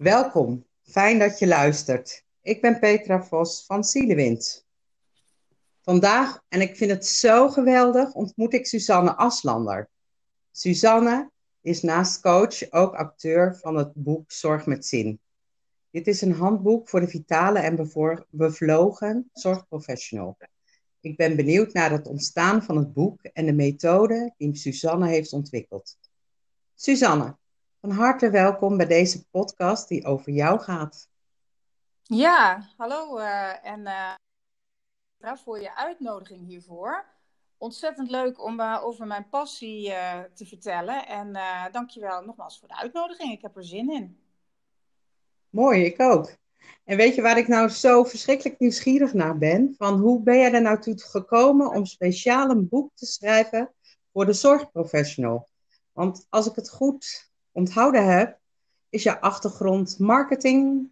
Welkom, fijn dat je luistert. Ik ben Petra Vos van Zielewind. Vandaag, en ik vind het zo geweldig, ontmoet ik Suzanne Aslander. Suzanne is naast coach ook acteur van het boek Zorg met Zin. Dit is een handboek voor de vitale en bevlogen zorgprofessional. Ik ben benieuwd naar het ontstaan van het boek en de methode die Suzanne heeft ontwikkeld. Suzanne, van harte welkom bij deze podcast die over jou gaat. Ja, hallo uh, en uh, voor je uitnodiging hiervoor. Ontzettend leuk om uh, over mijn passie te vertellen. En dankjewel nogmaals voor de uitnodiging. Ik heb er zin in. Mooi, ik ook. En weet je waar ik nou zo verschrikkelijk nieuwsgierig naar ben? Van hoe ben jij er nou toe gekomen om speciaal een boek te schrijven voor de zorgprofessional? Want als ik het goed onthouden heb, is je achtergrond marketing.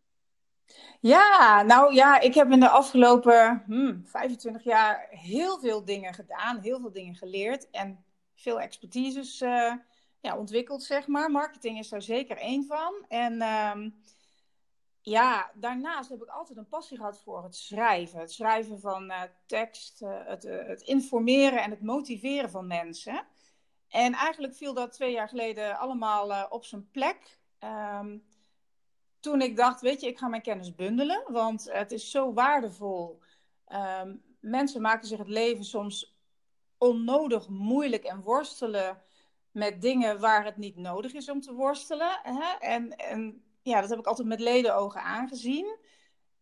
Ja, nou ja, ik heb in de afgelopen hmm, 25 jaar heel veel dingen gedaan, heel veel dingen geleerd en veel expertises uh, ja, ontwikkeld, zeg maar. Marketing is daar zeker één van. En um, ja, daarnaast heb ik altijd een passie gehad voor het schrijven. Het schrijven van uh, tekst, uh, het, het informeren en het motiveren van mensen. En eigenlijk viel dat twee jaar geleden allemaal uh, op zijn plek. Um, toen ik dacht, weet je, ik ga mijn kennis bundelen, want het is zo waardevol. Um, mensen maken zich het leven soms onnodig moeilijk en worstelen met dingen waar het niet nodig is om te worstelen. Hè? En, en ja, dat heb ik altijd met ledenogen aangezien.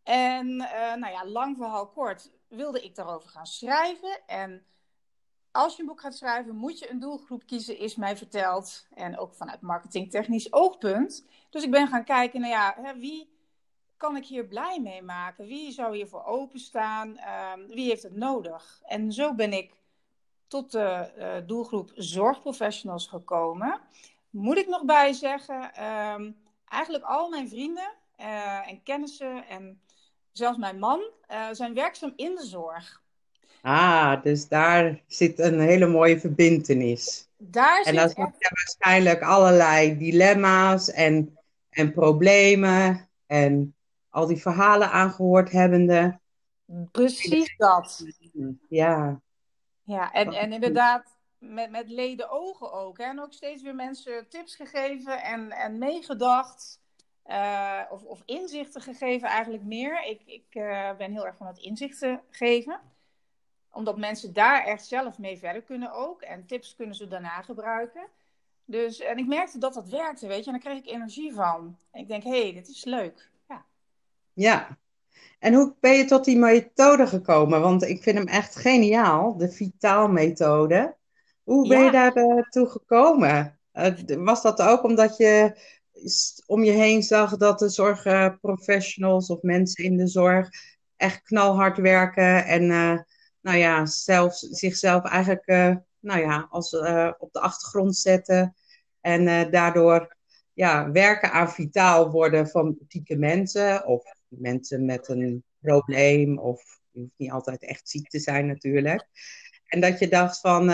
En uh, nou ja, lang verhaal kort, wilde ik daarover gaan schrijven. En als je een boek gaat schrijven, moet je een doelgroep kiezen, is mij verteld. En ook vanuit marketingtechnisch oogpunt. Dus ik ben gaan kijken, nou ja, wie kan ik hier blij mee maken? Wie zou hiervoor openstaan? Um, wie heeft het nodig? En zo ben ik tot de uh, doelgroep zorgprofessionals gekomen. Moet ik nog bij zeggen, um, eigenlijk al mijn vrienden uh, en kennissen en zelfs mijn man uh, zijn werkzaam in de zorg. Ah, dus daar zit een hele mooie verbindenis. Daar en dan zijn er waarschijnlijk allerlei dilemma's en, en problemen en al die verhalen aangehoord hebbende. Precies dat. Ja. Ja, en, en inderdaad met, met leden ogen ook. Hè? En ook steeds weer mensen tips gegeven en, en meegedacht. Uh, of, of inzichten gegeven eigenlijk meer. Ik, ik uh, ben heel erg van het inzichten geven omdat mensen daar echt zelf mee verder kunnen ook. En tips kunnen ze daarna gebruiken. Dus, en ik merkte dat dat werkte, weet je. En daar kreeg ik energie van. En ik denk, hé, hey, dit is leuk. Ja. ja. En hoe ben je tot die methode gekomen? Want ik vind hem echt geniaal, de Vitaal-methode. Hoe ben je daar toe gekomen? Uh, was dat ook omdat je om je heen zag dat de zorgprofessionals of mensen in de zorg echt knalhard werken en nou ja, zelf, zichzelf eigenlijk uh, nou ja, als, uh, op de achtergrond zetten. En uh, daardoor ja, werken aan vitaal worden van type mensen. Of mensen met een probleem. Of je hoeft niet altijd echt ziek te zijn natuurlijk. En dat je dacht van,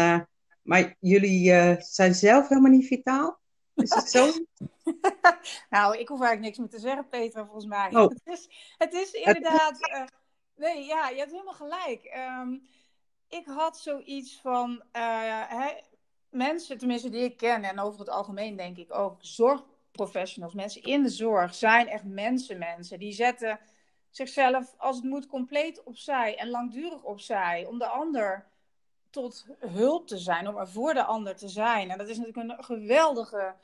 maar jullie zijn zelf helemaal niet vitaal? Is het zo? nou, ik hoef eigenlijk niks meer te zeggen, Petra, volgens mij. Oh. Het, is, het is inderdaad... Nee, ja, je hebt helemaal gelijk. Um, ik had zoiets van uh, hè, mensen, tenminste die ik ken, en over het algemeen denk ik ook, zorgprofessionals, mensen in de zorg, zijn echt mensen, mensen. Die zetten zichzelf, als het moet, compleet opzij en langdurig opzij om de ander tot hulp te zijn, om er voor de ander te zijn. En dat is natuurlijk een geweldige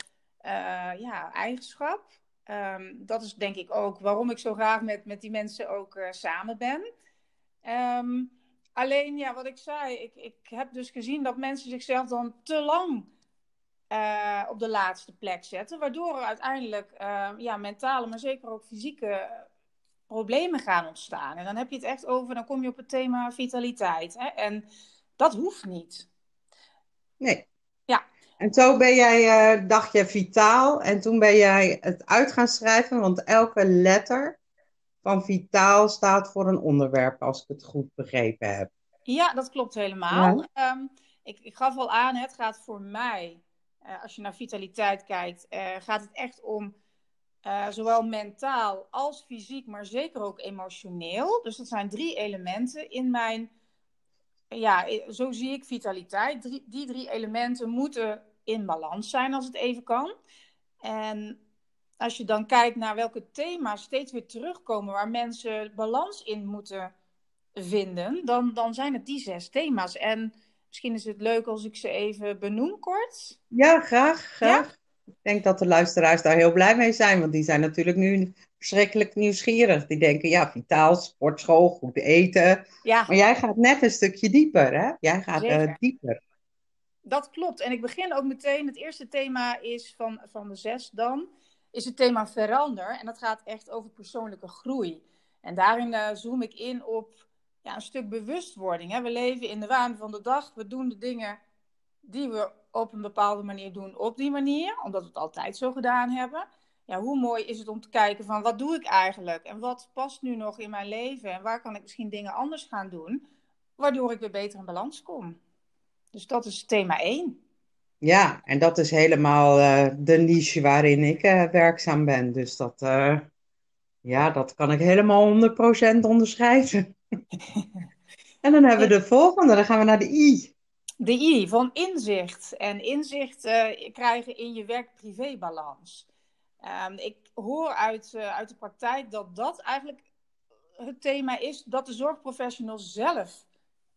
uh, ja, eigenschap. Um, dat is denk ik ook waarom ik zo graag met, met die mensen ook uh, samen ben. Um, alleen, ja, wat ik zei, ik, ik heb dus gezien dat mensen zichzelf dan te lang uh, op de laatste plek zetten. Waardoor er uiteindelijk uh, ja, mentale, maar zeker ook fysieke problemen gaan ontstaan. En dan heb je het echt over, dan kom je op het thema vitaliteit. Hè? En dat hoeft niet. Nee. Ja. En zo ben jij, uh, dacht je vitaal. En toen ben jij het uit gaan schrijven. Want elke letter van vitaal staat voor een onderwerp, als ik het goed begrepen heb. Ja, dat klopt helemaal. Ja. Um, ik, ik, gaf al aan, het gaat voor mij, uh, als je naar vitaliteit kijkt, uh, gaat het echt om zowel mentaal als fysiek, maar zeker ook emotioneel. Dus dat zijn drie elementen in mijn. Ja, zo zie ik vitaliteit. Drie, die drie elementen moeten in balans zijn als het even kan. En als je dan kijkt naar welke thema's steeds weer terugkomen waar mensen balans in moeten vinden, dan, dan zijn het die zes thema's. En misschien is het leuk als ik ze even benoem kort. Ja, graag. graag. Ik denk dat de luisteraars daar heel blij mee zijn, want die zijn natuurlijk nu verschrikkelijk nieuwsgierig. Die denken, ja, vitaal, sportschool, goed eten. Ja. Maar jij gaat net een stukje dieper, hè? Jij gaat uh, dieper. Dat klopt. En ik begin ook meteen. Het eerste thema is van, van de zes dan, is het thema verander. En dat gaat echt over persoonlijke groei. En daarin uh, zoom ik in op ja, een stuk bewustwording. Hè? We leven in de waan van de dag. We doen de dingen die we op een bepaalde manier doen op die manier, omdat we het altijd zo gedaan hebben. Ja, hoe mooi is het om te kijken van wat doe ik eigenlijk en wat past nu nog in mijn leven en waar kan ik misschien dingen anders gaan doen, waardoor ik weer beter in balans kom. Dus dat is thema 1. Ja, en dat is helemaal uh, de niche waarin ik uh, werkzaam ben. Dus dat, uh, ja, dat kan ik helemaal 100% onderschrijven. en dan hebben we de volgende, dan gaan we naar de I. De I van inzicht. En inzicht krijgen in je werk-privé-balans. Um, ik hoor uit, uit de praktijk dat dat eigenlijk het thema is dat de zorgprofessional zelf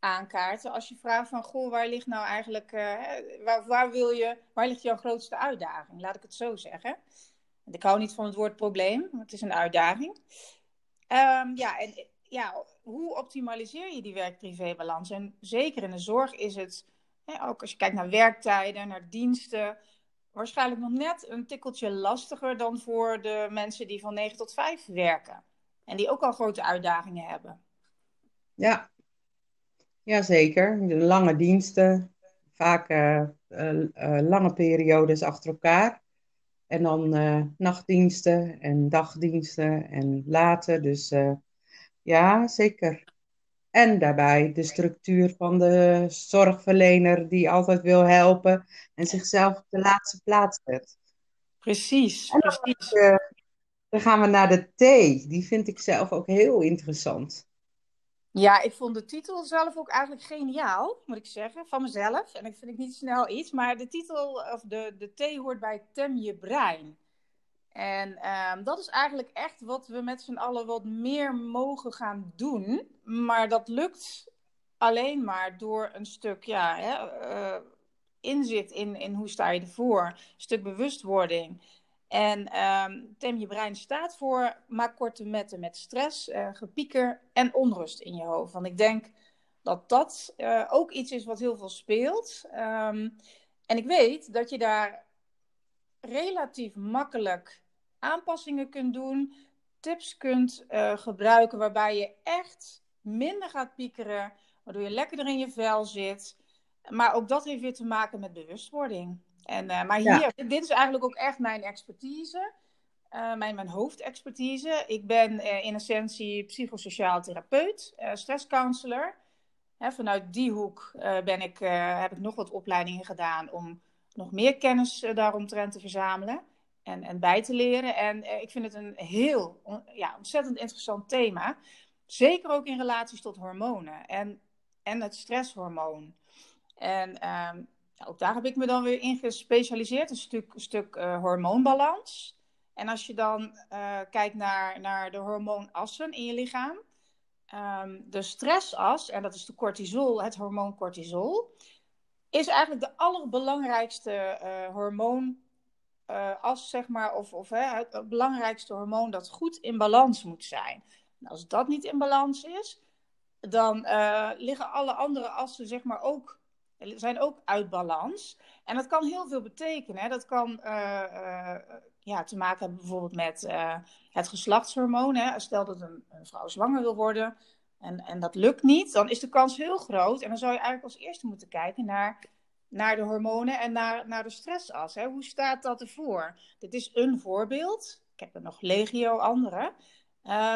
aankaarten. Als je vraagt van, goh, waar ligt nou eigenlijk, uh, waar, waar, wil je, waar ligt jouw grootste uitdaging? Laat ik het zo zeggen. Ik hou niet van het woord probleem, het is een uitdaging. Um, ja, en ja, hoe optimaliseer je die werk-privé-balans? En zeker in de zorg is het, hè, ook als je kijkt naar werktijden, naar diensten, waarschijnlijk nog net een tikkeltje lastiger dan voor de mensen die van 9 tot 5 werken. En die ook al grote uitdagingen hebben. Ja, Jazeker, de lange diensten, vaak uh, lange periodes achter elkaar. En dan nachtdiensten en dagdiensten en later. Dus ja, zeker. En daarbij de structuur van de zorgverlener die altijd wil helpen en zichzelf op de laatste plaats zet. Precies, dan, precies. dan gaan we naar de T. Die vind ik zelf ook heel interessant. Ja, ik vond de titel zelf ook eigenlijk geniaal, moet ik zeggen, van mezelf. En ik vind ik niet snel iets, maar de titel, of de, de T hoort bij Tem je brein. En um, dat is eigenlijk echt wat we met z'n allen wat meer mogen gaan doen. Maar dat lukt alleen maar door een stuk ja, hè, uh, inzicht in, in hoe sta je ervoor, een stuk bewustwording. En um, tem je brein staat voor maak korte metten met stress, uh, gepieker en onrust in je hoofd. Want ik denk dat dat uh, ook iets is wat heel veel speelt. Um, en ik weet dat je daar relatief makkelijk aanpassingen kunt doen, tips kunt uh, gebruiken waarbij je echt minder gaat piekeren, waardoor je lekkerder in je vel zit. Maar ook dat heeft weer te maken met bewustwording. En, uh, maar hier, dit is eigenlijk ook echt mijn expertise. Uh, mijn, mijn hoofdexpertise. Ik ben uh, in essentie psychosociaal therapeut, stresscounselor. Hè, vanuit die hoek ben ik, heb ik nog wat opleidingen gedaan om nog meer kennis daaromtrent te verzamelen en, en bij te leren. En ik vind het een heel ja, ontzettend interessant thema. Zeker ook in relaties tot hormonen en, en het stresshormoon. En ehm, ook daar heb ik me dan weer in gespecialiseerd, een stuk, stuk uh, hormoonbalans. En als je dan uh, kijkt naar, naar de hormoonassen in je lichaam, um, de stressas, en dat is de cortisol, het hormoon cortisol, is eigenlijk de allerbelangrijkste uh, hormoonas, zeg maar, of, of het belangrijkste hormoon dat goed in balans moet zijn. En als dat niet in balans is, dan liggen alle andere assen, zeg maar, ook zijn ook uit balans. En dat kan heel veel betekenen. Dat kan uh, uh, ja, te maken hebben bijvoorbeeld met uh, het geslachtshormoon. Hè. Stel dat een, vrouw zwanger wil worden en, en dat lukt niet, dan is de kans heel groot. En dan zou je eigenlijk als eerste moeten kijken naar, naar de hormonen en naar, naar de stressas. Hè. Hoe staat dat ervoor? Dit is een voorbeeld. Ik heb er nog legio andere.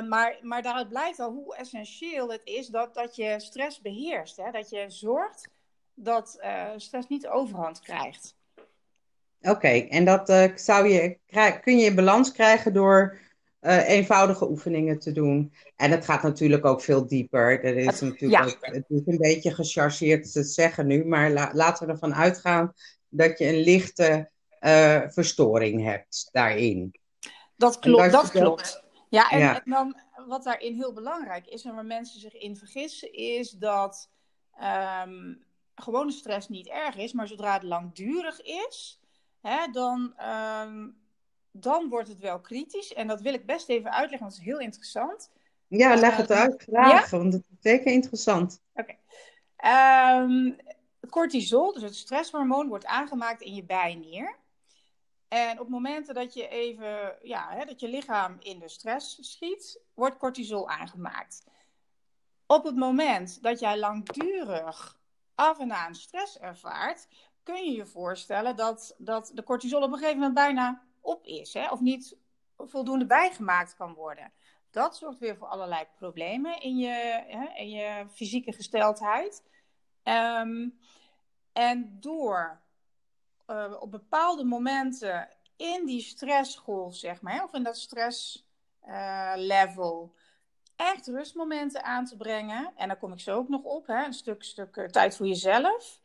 Maar, maar daaruit blijkt al hoe essentieel het is dat, dat je stress beheerst. Hè? Dat je zorgt dat uh, stress niet overhand krijgt. Oké, en dat uh, zou je, kun je in balans krijgen door uh, eenvoudige oefeningen te doen. En het gaat natuurlijk ook veel dieper. Er is natuurlijk ook, het is een beetje gechargeerd te zeggen nu, maar la, laten we ervan uitgaan dat je een lichte verstoring hebt daarin. Dat klopt, dat klopt. Ja en, en, dan wat daarin heel belangrijk is en waar mensen zich in vergissen, is dat um, gewone stress niet erg is, maar zodra het langdurig is, hè, dan, um, dan wordt het wel kritisch. En dat wil ik best even uitleggen, want het is heel interessant. Ja, leg het ehm, uit, graag, want het is zeker interessant. Oké. Um, cortisol, dus het stresshormoon, wordt aangemaakt in je bijnier. En op momenten dat je even, ja, hè, dat je lichaam in de stress schiet, wordt cortisol aangemaakt. Op het moment dat jij langdurig af en aan stress ervaart, kun je je voorstellen dat, dat de cortisol op een gegeven moment bijna op is, hè, of niet voldoende bijgemaakt kan worden. Dat zorgt weer voor allerlei problemen in je, hè, in je fysieke gesteldheid. Um, en door uh, op bepaalde momenten in die stressgolf, zeg maar, of in dat stresslevel, uh, echt rustmomenten aan te brengen. En daar kom ik zo ook nog op, hè, een stuk, stuk uh, tijd voor jezelf.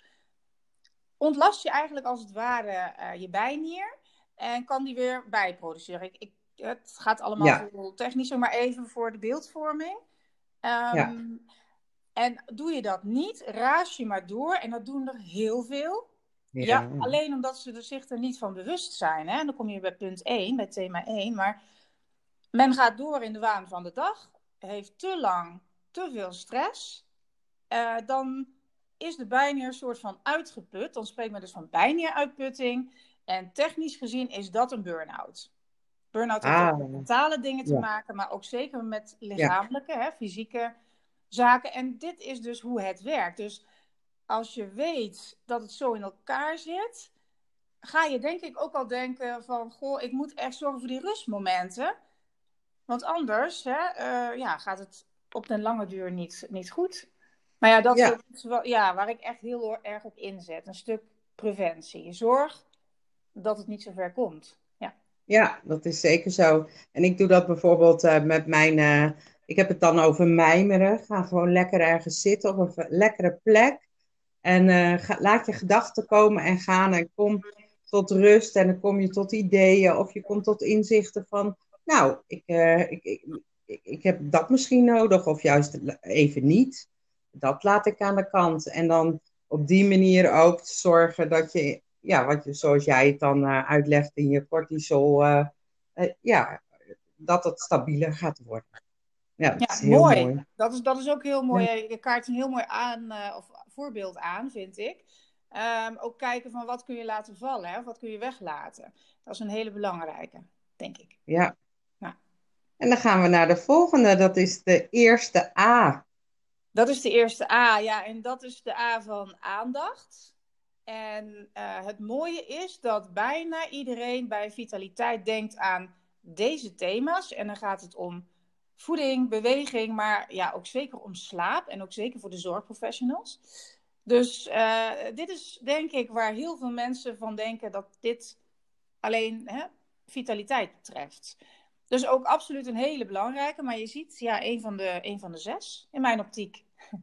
Ontlast je eigenlijk als het ware uh, je bijnier en kan die weer bijproduceren. Ik, ik, het gaat allemaal ja. veel technischer, maar even voor de beeldvorming. Um, ja. En doe je dat niet, raas je maar door. En dat doen er heel veel. Ja, ja alleen omdat ze er zich er niet van bewust zijn. Hè? En dan kom je bij punt 1, bij thema 1. Maar men gaat door in de waan van de dag, heeft te lang te veel stress. Uh, dan is de bijnier een soort van uitgeput. Dan spreekt men dus van bijnieruitputting. En technisch gezien is dat een burn-out. Burn-out heeft ah. met mentale dingen te ja. maken, maar ook zeker met lichamelijke, ja. hè, fysieke zaken. En dit is dus hoe het werkt. Dus als je weet dat het zo in elkaar zit, ga je denk ik ook al denken van, goh, ik moet echt zorgen voor die rustmomenten. Want anders hè, uh, ja, gaat het op den lange duur niet, niet goed. Maar ja, dat ja. is wel, ja, waar ik echt heel erg op inzet. Een stuk preventie. Zorg dat het niet zo ver komt. Ja, ja dat is zeker zo. En ik doe dat bijvoorbeeld uh, met mijn uh, ik heb het dan over mijmeren. Ga gewoon lekker ergens zitten op een lekkere plek. En uh, ga, laat je gedachten komen en gaan. En kom tot rust. En dan kom je tot ideeën. Of je komt tot inzichten van. Nou, ik, uh, ik, ik, ik, ik, heb dat misschien nodig. Of juist even niet. Dat laat ik aan de kant. En dan op die manier ook zorgen dat je. Ja, wat je, zoals jij het dan uh, uitlegt in je cortisol. ja, dat het stabieler gaat worden. Ja, dat ja, is heel mooi. mooi. Dat, is, dat is ook heel mooi. Je kaart een heel mooi aan, uh, of voorbeeld aan, vind ik. Um, ook kijken van wat kun je laten vallen, hè? of wat kun je weglaten. Dat is een hele belangrijke, denk ik. Ja. En dan gaan we naar de volgende, dat is de eerste A. Dat is de eerste A, ja. En dat is de A van aandacht. En uh, het mooie is dat bijna iedereen bij vitaliteit denkt aan deze thema's. En dan gaat het om voeding, beweging, maar ja, ook zeker om slaap en ook zeker voor de zorgprofessionals. Dus uh, dit is denk ik waar heel veel mensen van denken dat dit alleen hè, vitaliteit betreft. Dus ook absoluut een hele belangrijke, maar je ziet, ja, een van de, een van de zes in mijn optiek.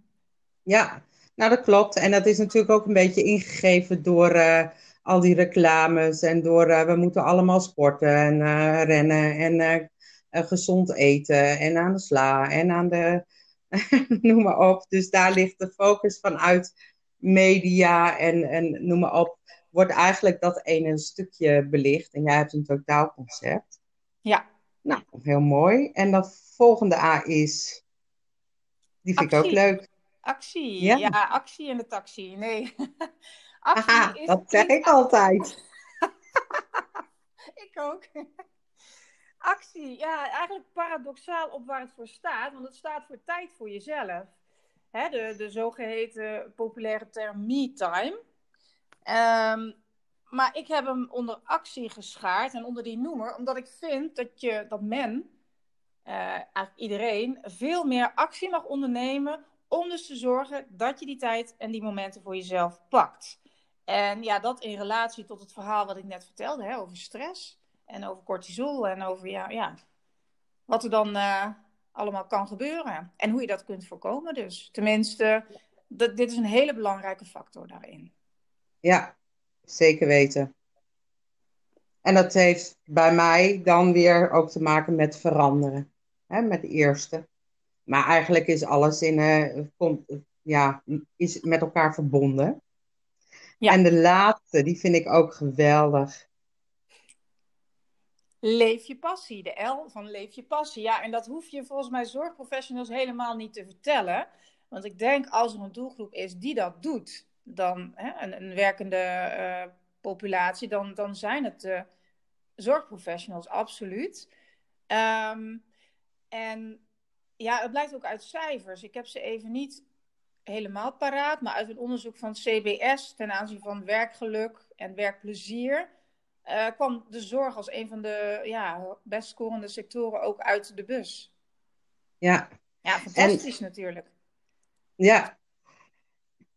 Ja, nou dat klopt. En dat is natuurlijk ook een beetje ingegeven door uh, al die reclames en door uh, we moeten allemaal sporten en rennen en gezond eten en aan de sla en aan de, noem maar op. Dus daar ligt de focus vanuit media en, en noem maar op, wordt eigenlijk dat ene stukje belicht. En jij hebt een totaalconcept. Ja. Nou, heel mooi. En de volgende A is, die vind actie. ik ook leuk. Actie, ja, ja actie in de taxi. Nee. actie Aha, is dat zeg ik altijd. ik ook actie, ja, eigenlijk paradoxaal op waar het voor staat. Want het staat voor tijd voor jezelf. Hè, de, de zogeheten populaire term me-time. Um, maar ik heb hem onder actie geschaard en onder die noemer, omdat ik vind dat, je, dat men, uh, eigenlijk iedereen, veel meer actie mag ondernemen om dus te zorgen dat je die tijd en die momenten voor jezelf pakt. En ja, dat in relatie tot het verhaal wat ik net vertelde hè, over stress en over cortisol en over ja, ja, wat er dan uh, allemaal kan gebeuren. En hoe je dat kunt voorkomen dus. Tenminste, dit is een hele belangrijke factor daarin. Ja, zeker weten. En dat heeft bij mij dan weer ook te maken met veranderen. Hè, met de eerste. Maar eigenlijk is alles in, uh, komt, ja, is met elkaar verbonden. Ja. En de laatste, die vind ik ook geweldig. Leef je passie, de L van leef je passie. Ja, en dat hoef je volgens mij zorgprofessionals helemaal niet te vertellen. Want ik denk als er een doelgroep is die dat doet, dan hè, een, een, werkende uh, populatie, dan, dan zijn het de zorgprofessionals absoluut. Um, en ja, het blijkt ook uit cijfers. Ik heb ze even niet helemaal paraat, maar uit een onderzoek van CBS ten aanzien van werkgeluk en werkplezier. Uh, kwam de zorg als een van de ja, best scorende sectoren ook uit de bus. Ja. Ja, fantastisch natuurlijk. Ja.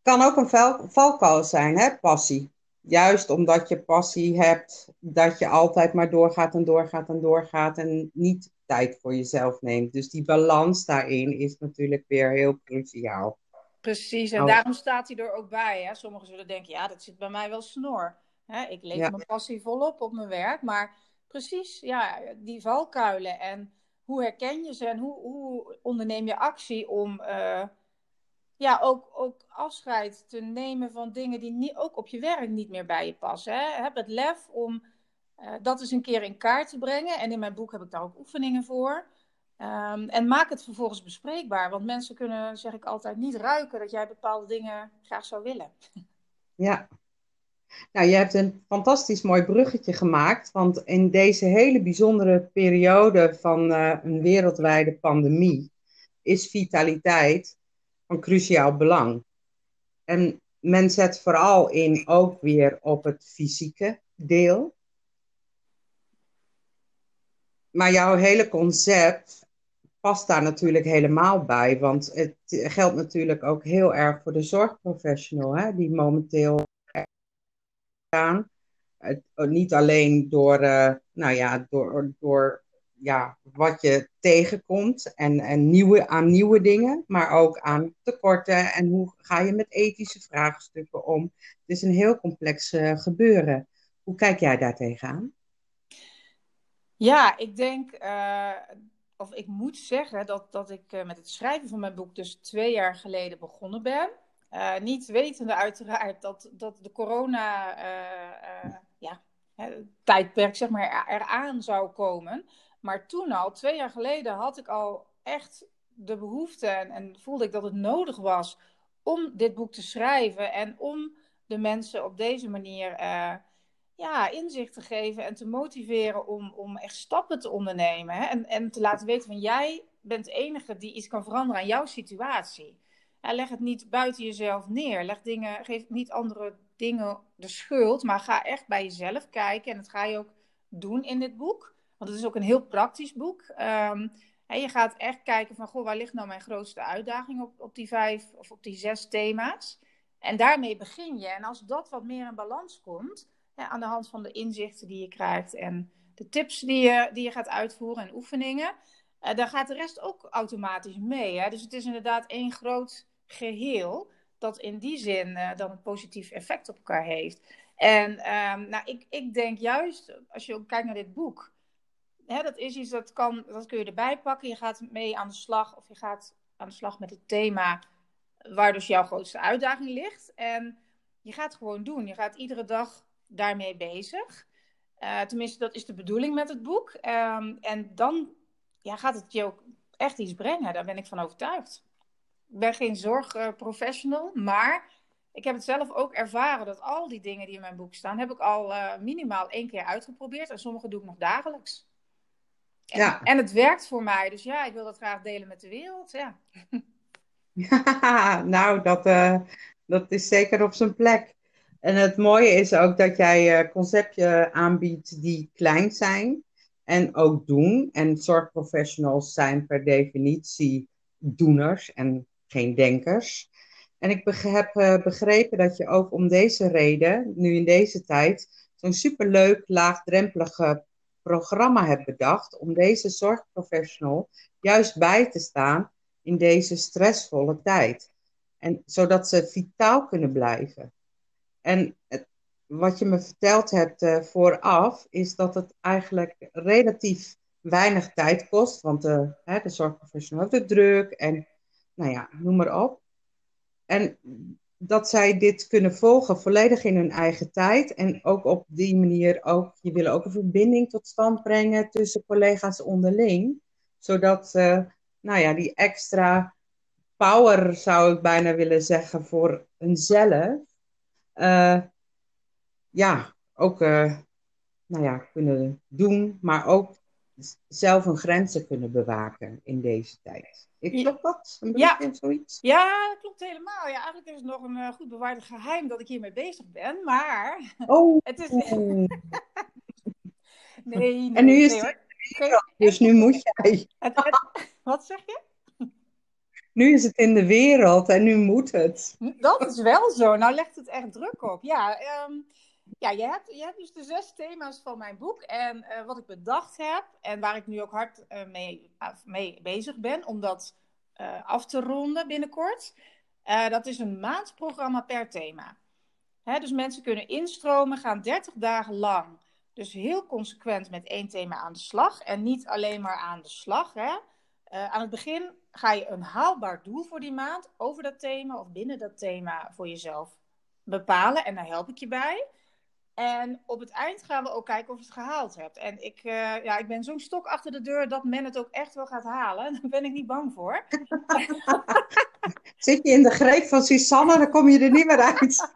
Kan ook een val valkuil zijn, hè, passie. Juist omdat je passie hebt, dat je altijd maar doorgaat en doorgaat en doorgaat en niet tijd voor jezelf neemt. Dus die balans daarin is natuurlijk weer heel cruciaal. Precies, en daarom staat hij er ook bij. Hè? Sommigen zullen denken, ja, dat zit bij mij wel snor. Hè? Ik leef mijn passie volop op mijn werk, maar precies, ja, die valkuilen en hoe herken je ze en hoe, hoe onderneem je actie om uh, ja, ook, ook afscheid te nemen van dingen die niet, ook op je werk niet meer bij je passen. Hè? Heb het lef om uh, dat eens een keer in kaart te brengen. En in mijn boek heb ik daar ook oefeningen voor. Um, en maak het vervolgens bespreekbaar. Want mensen kunnen, zeg ik altijd, niet ruiken dat jij bepaalde dingen graag zou willen. Ja. Nou, je hebt een fantastisch mooi bruggetje gemaakt. Want in deze hele bijzondere periode van uh, een wereldwijde pandemie is vitaliteit van cruciaal belang. En men zet vooral in ook weer op het fysieke deel. Maar jouw hele concept past daar natuurlijk helemaal bij. Want het geldt natuurlijk ook heel erg voor de zorgprofessional, hè, die momenteel gaan. niet alleen door, uh, nou ja, door, door ja, wat je tegenkomt en, en nieuwe, aan nieuwe dingen, maar ook aan tekorten en hoe ga je met ethische vraagstukken om. Het is een heel complex uh, gebeuren. Hoe kijk jij daar tegenaan? Ja, ik denk, uh, of ik moet zeggen dat, dat ik uh, met het schrijven van mijn boek dus twee jaar geleden begonnen ben. Niet wetende uiteraard dat, dat de corona ja, tijdperk zeg maar, eraan zou komen. Maar toen al, twee jaar geleden, had ik al echt de behoefte en, en voelde ik dat het nodig was om dit boek te schrijven en om de mensen op deze manier ja, inzicht te geven en te motiveren om, om echt stappen te ondernemen. En, en te laten weten van jij bent de enige die iets kan veranderen aan jouw situatie. leg het niet buiten jezelf neer. Leg dingen, geef niet andere dingen de schuld, maar ga echt bij jezelf kijken. En dat ga je ook doen in dit boek. Want het is ook een heel praktisch boek. Um, je gaat echt kijken van, goh, waar ligt nou mijn grootste uitdaging op, op die vijf of op die zes thema's? En daarmee begin je. En als dat wat meer in balans komt, aan de hand van de inzichten die je krijgt en de tips die je, die je gaat uitvoeren en oefeningen, uh, dan gaat de rest ook automatisch mee. Hè? Dus het is inderdaad één groot geheel dat in die zin uh, dan een positief effect op elkaar heeft. En um, nou, ik, ik denk juist, als je kijkt naar dit boek, hè, dat is iets dat, kan, dat kun je erbij pakken. Je gaat mee aan de slag of je gaat aan de slag met het thema waar dus jouw grootste uitdaging ligt. En je gaat gewoon doen. Je gaat iedere dag daarmee bezig. Uh, tenminste, dat is de bedoeling met het boek. Um, en dan ja, gaat het je ook echt iets brengen. Daar ben ik van overtuigd. Ik ben geen zorgprofessional, maar ik heb het zelf ook ervaren dat al die dingen die in mijn boek staan, heb ik al uh, minimaal één keer uitgeprobeerd. En sommige doe ik nog dagelijks. En, ja. en het werkt voor mij. Dus ja, ik wil dat graag delen met de wereld. Ja, ja nou, dat, uh, dat is zeker op zijn plek. En het mooie is ook dat jij uh, concepten aanbiedt die klein zijn en ook doen. En zorgprofessionals zijn per definitie doeners en geen denkers. En ik heb begrepen dat je ook om deze reden, nu in deze tijd, zo'n superleuk, laagdrempelig programma hebt bedacht om deze zorgprofessional juist bij te staan in deze stressvolle tijd. En zodat ze vitaal kunnen blijven. En wat je me verteld hebt uh, vooraf, is dat het eigenlijk relatief weinig tijd kost. Want de, hè, de zorgprofessional heeft de druk en nou ja, noem maar op. En dat zij dit kunnen volgen volledig in hun eigen tijd. En ook op die manier ook, je wil ook een verbinding tot stand brengen tussen collega's onderling. Zodat, uh, nou ja, die extra power zou ik bijna willen zeggen voor hunzelf. Uh, ja, ook uh, nou ja, kunnen doen, maar ook zelf hun grenzen kunnen bewaken in deze tijd. Ik klopt dat? Een ja. zoiets? Ja, dat klopt helemaal. Ja, eigenlijk is het nog een uh, goed bewaarde geheim dat ik hiermee bezig ben, maar oh. het is... nee, nee, En nu is nee, het wereld, dus nu moet jij. Het, het, wat zeg je? Nu is het in de wereld en nu moet het. Dat is wel zo. Nou legt het echt druk op. Ja, um, ja, je hebt, je hebt dus de zes thema's van mijn boek. En uh, wat ik bedacht heb, en waar ik nu ook hard uh, mee, uh, mee, bezig ben om dat af te ronden binnenkort. dat is een maandprogramma per thema. Hè, dus mensen kunnen instromen, gaan 30 dagen lang. Dus heel consequent met één thema aan de slag. En niet alleen maar aan de slag. Hè. aan het begin ga je een haalbaar doel voor die maand over dat thema of binnen dat thema voor jezelf bepalen. En daar help ik je bij. En op het eind gaan we ook kijken of je het gehaald hebt. En ik, uh, ja, ik ben zo'n stok achter de deur dat men het ook echt wel gaat halen. Daar ben ik niet bang voor. Zit je in de greep van Susanne, dan kom je er niet meer uit.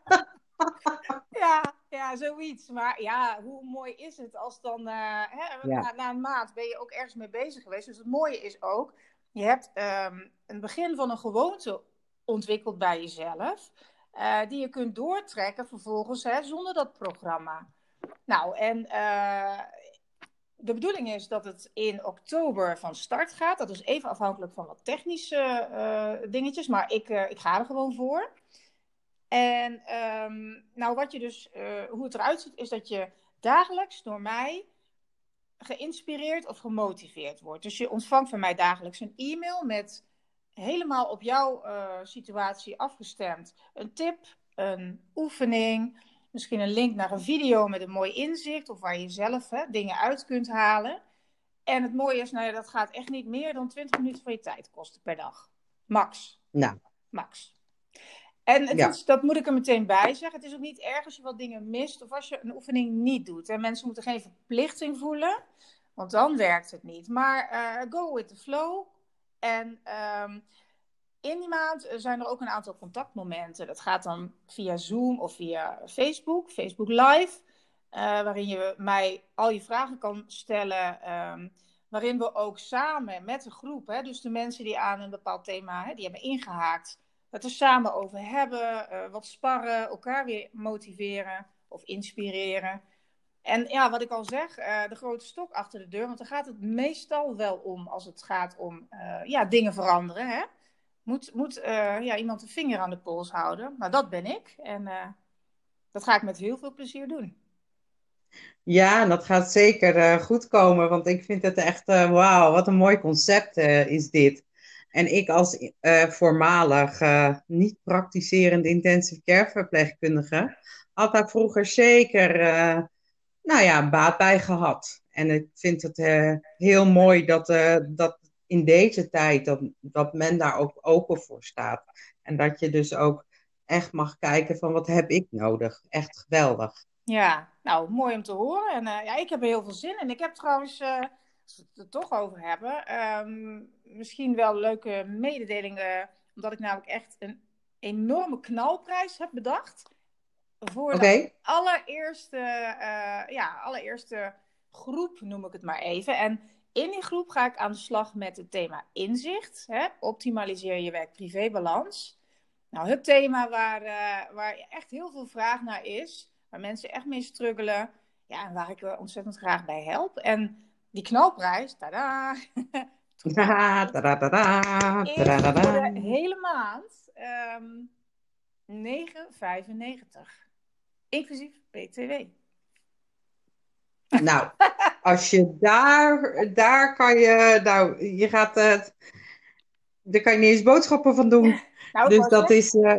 ja, ja, zoiets. Maar ja, hoe mooi is het als dan uh, hè, ja. na, na, een maand ben je ook ergens mee bezig geweest. Dus het mooie is ook, je hebt um, een begin van een gewoonte ontwikkeld bij jezelf. Uh, die je kunt doortrekken vervolgens hè, zonder dat programma. Nou, en uh, de bedoeling is dat het in oktober van start gaat. Dat is even afhankelijk van wat technische uh, dingetjes, maar ik, ik ga er gewoon voor. En um, nou, wat je dus, hoe het eruit ziet, is dat je dagelijks door mij geïnspireerd of gemotiveerd wordt. Dus je ontvangt van mij dagelijks een e-mail met helemaal op jouw uh, situatie afgestemd. Een tip, een oefening, misschien een link naar een video met een mooi inzicht of waar je zelf hè, dingen uit kunt halen. En het mooie is, nou ja, dat gaat echt niet meer dan 20 minuten van je tijd kosten per dag. Max. Nou. Max. En het ja. is, dat moet ik er meteen bij zeggen. Het is ook niet erg als je wat dingen mist of als je een oefening niet doet. En mensen moeten geen verplichting voelen, want dan werkt het niet. Maar uh, go with the flow. En um, in die maand zijn er ook een aantal contactmomenten. Dat gaat dan via Zoom of via Facebook, Facebook Live. Uh, waarin je mij al je vragen kan stellen. Um, waarin we ook samen met de groep, hè, dus de mensen die aan een bepaald thema hè, die hebben ingehaakt, het er samen over hebben, uh, wat sparren, elkaar weer motiveren of inspireren. En ja, wat ik al zeg, uh, de grote stok achter de deur, want daar gaat het meestal wel om als het gaat om uh, ja, dingen veranderen. Hè? Moet, moet uh, ja, iemand een vinger aan de pols houden? Nou, dat ben ik. En dat ga ik met heel veel plezier doen. Ja, en dat gaat zeker goed komen, want ik vind het echt, wauw, wat een mooi concept is dit. En ik als voormalig niet praktiserend intensive care verpleegkundige had daar vroeger zeker nou ja, baat bij gehad. En ik vind het uh, heel mooi dat, uh, dat in deze tijd dat, dat men daar ook open voor staat. En dat je dus ook echt mag kijken van wat heb ik nodig. Echt geweldig. Ja, nou mooi om te horen. En uh, ja, ik heb er heel veel zin in. Ik heb trouwens, als we het er toch over hebben, um, misschien wel leuke mededelingen. Omdat ik namelijk echt een enorme knalprijs heb bedacht voor okay. de allereerste, uh, ja, allereerste groep, noem ik het maar even. En in die groep ga ik aan de slag met het thema inzicht. Hè? Optimaliseer je werk-privé-balans. Nou, het thema waar, uh, waar echt heel veel vraag naar is, waar mensen echt mee struggelen. Ja, en waar ik ontzettend graag bij help. En die knalprijs, tada! tada, tada, tada, tada, tada. de hele maand. Um, 9,95. Inclusief BTW. Nou, als je daar, daar kan je, nou, je gaat, uh, daar kan je niet eens boodschappen van doen. Nou, dus dat is, uh,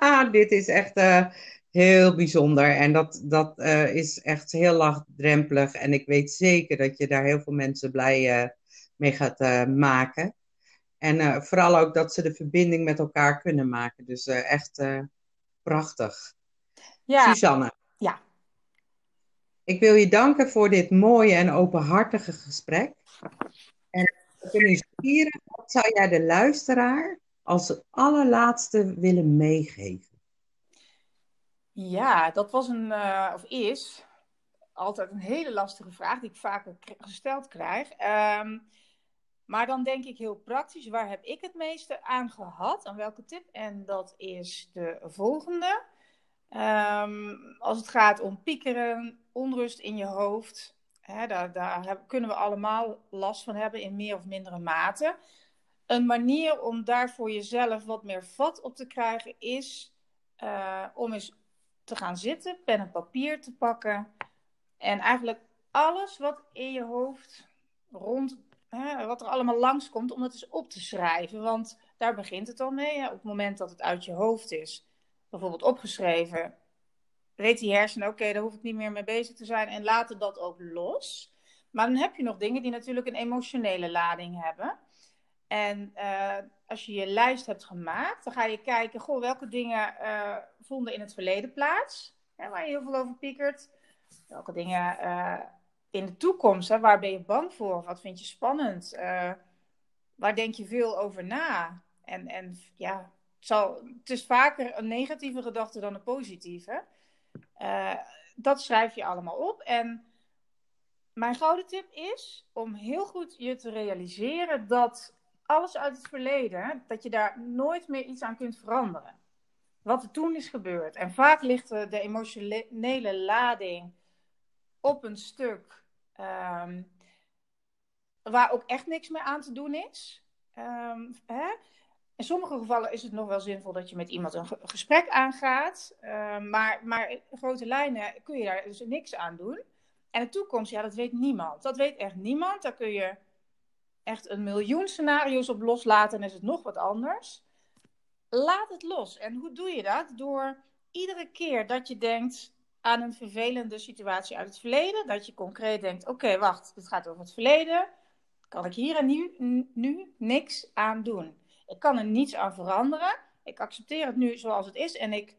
nou, dit is echt uh, heel bijzonder. En dat, dat is echt heel laagdrempelig. En ik weet zeker dat je daar heel veel mensen blij mee gaat maken. En vooral ook dat ze de verbinding met elkaar kunnen maken. Dus echt prachtig. Ja. Suzanne. Ja. Ik wil je danken voor dit mooie en openhartige gesprek. En we kunnen nieuwsgierig, wat zou jij de luisteraar als allerlaatste willen meegeven? Ja, dat was een, uh, of is, altijd een hele lastige vraag die ik vaker gesteld krijg. Ehm, maar dan denk ik heel praktisch, waar heb ik het meeste aan gehad? Aan welke tip? En dat is de volgende. Ehm, als het gaat om piekeren, onrust in je hoofd, hè, daar, daar kunnen we allemaal last van hebben in meer of mindere mate. Een manier om daar voor jezelf wat meer vat op te krijgen is uh, om eens te gaan zitten, pen en papier te pakken en eigenlijk alles wat in je hoofd rond, hè, wat er allemaal langskomt, om dat eens op te schrijven. Want daar begint het al mee. Op het moment dat het uit je hoofd is, bijvoorbeeld opgeschreven, weet die hersenen, oké, daar hoef ik niet meer mee bezig te zijn en laten dat ook los. Maar dan heb je nog dingen die natuurlijk een emotionele lading hebben. En uh, als je je lijst hebt gemaakt, dan ga je kijken, goh, welke dingen uh, vonden in het verleden plaats, hè, waar je heel veel over piekert. Welke dingen uh, in de toekomst, hè, waar ben je bang voor? Wat vind je spannend? waar denk je veel over na? En, en ja, het is vaker een negatieve gedachte dan een positieve. Uh, dat schrijf je allemaal op. En mijn gouden tip is om heel goed je te realiseren dat alles uit het verleden, dat je daar nooit meer iets aan kunt veranderen. Wat er toen is gebeurd. En vaak ligt de emotionele lading op een stuk um, waar ook echt niks meer aan te doen is. Um, hè? In sommige gevallen is het nog wel zinvol dat je met iemand een gesprek aangaat. Uh, maar, maar in grote lijnen kun je daar dus niks aan doen. En de toekomst, ja, dat weet niemand. Dat weet echt niemand. Daar kun je echt een miljoen scenario's op loslaten en is het nog wat anders. Laat het los. En hoe doe je dat? Door iedere keer dat je denkt aan een vervelende situatie uit het verleden, dat je concreet denkt: oké, wacht, het gaat over het verleden. Kan ik hier en nu, nu niks aan doen? Ik kan er niets aan veranderen. Ik accepteer het nu zoals het is en ik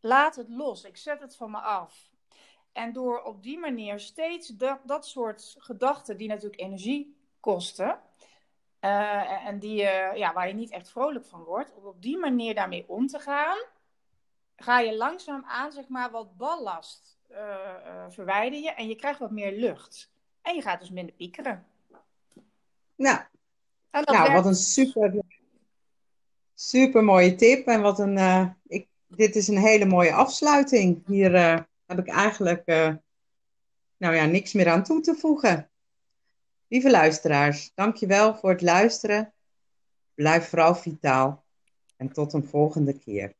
laat het los. Ik zet het van me af. En door op die manier steeds dat, dat soort gedachten, die natuurlijk energie kosten, uh, en die, uh, ja, waar je niet echt vrolijk van wordt, om op die manier daarmee om te gaan, ga je langzaam aan zeg maar, wat ballast uh, verwijder je en je krijgt wat meer lucht. En je gaat dus minder piekeren. Nou, nou wat een super Super mooie tip. En wat een, uh, ik, dit is een hele mooie afsluiting. Hier uh, heb ik eigenlijk uh, nou ja, niks meer aan toe te voegen. Lieve luisteraars, dankjewel voor het luisteren. Blijf vooral vitaal. En tot een volgende keer.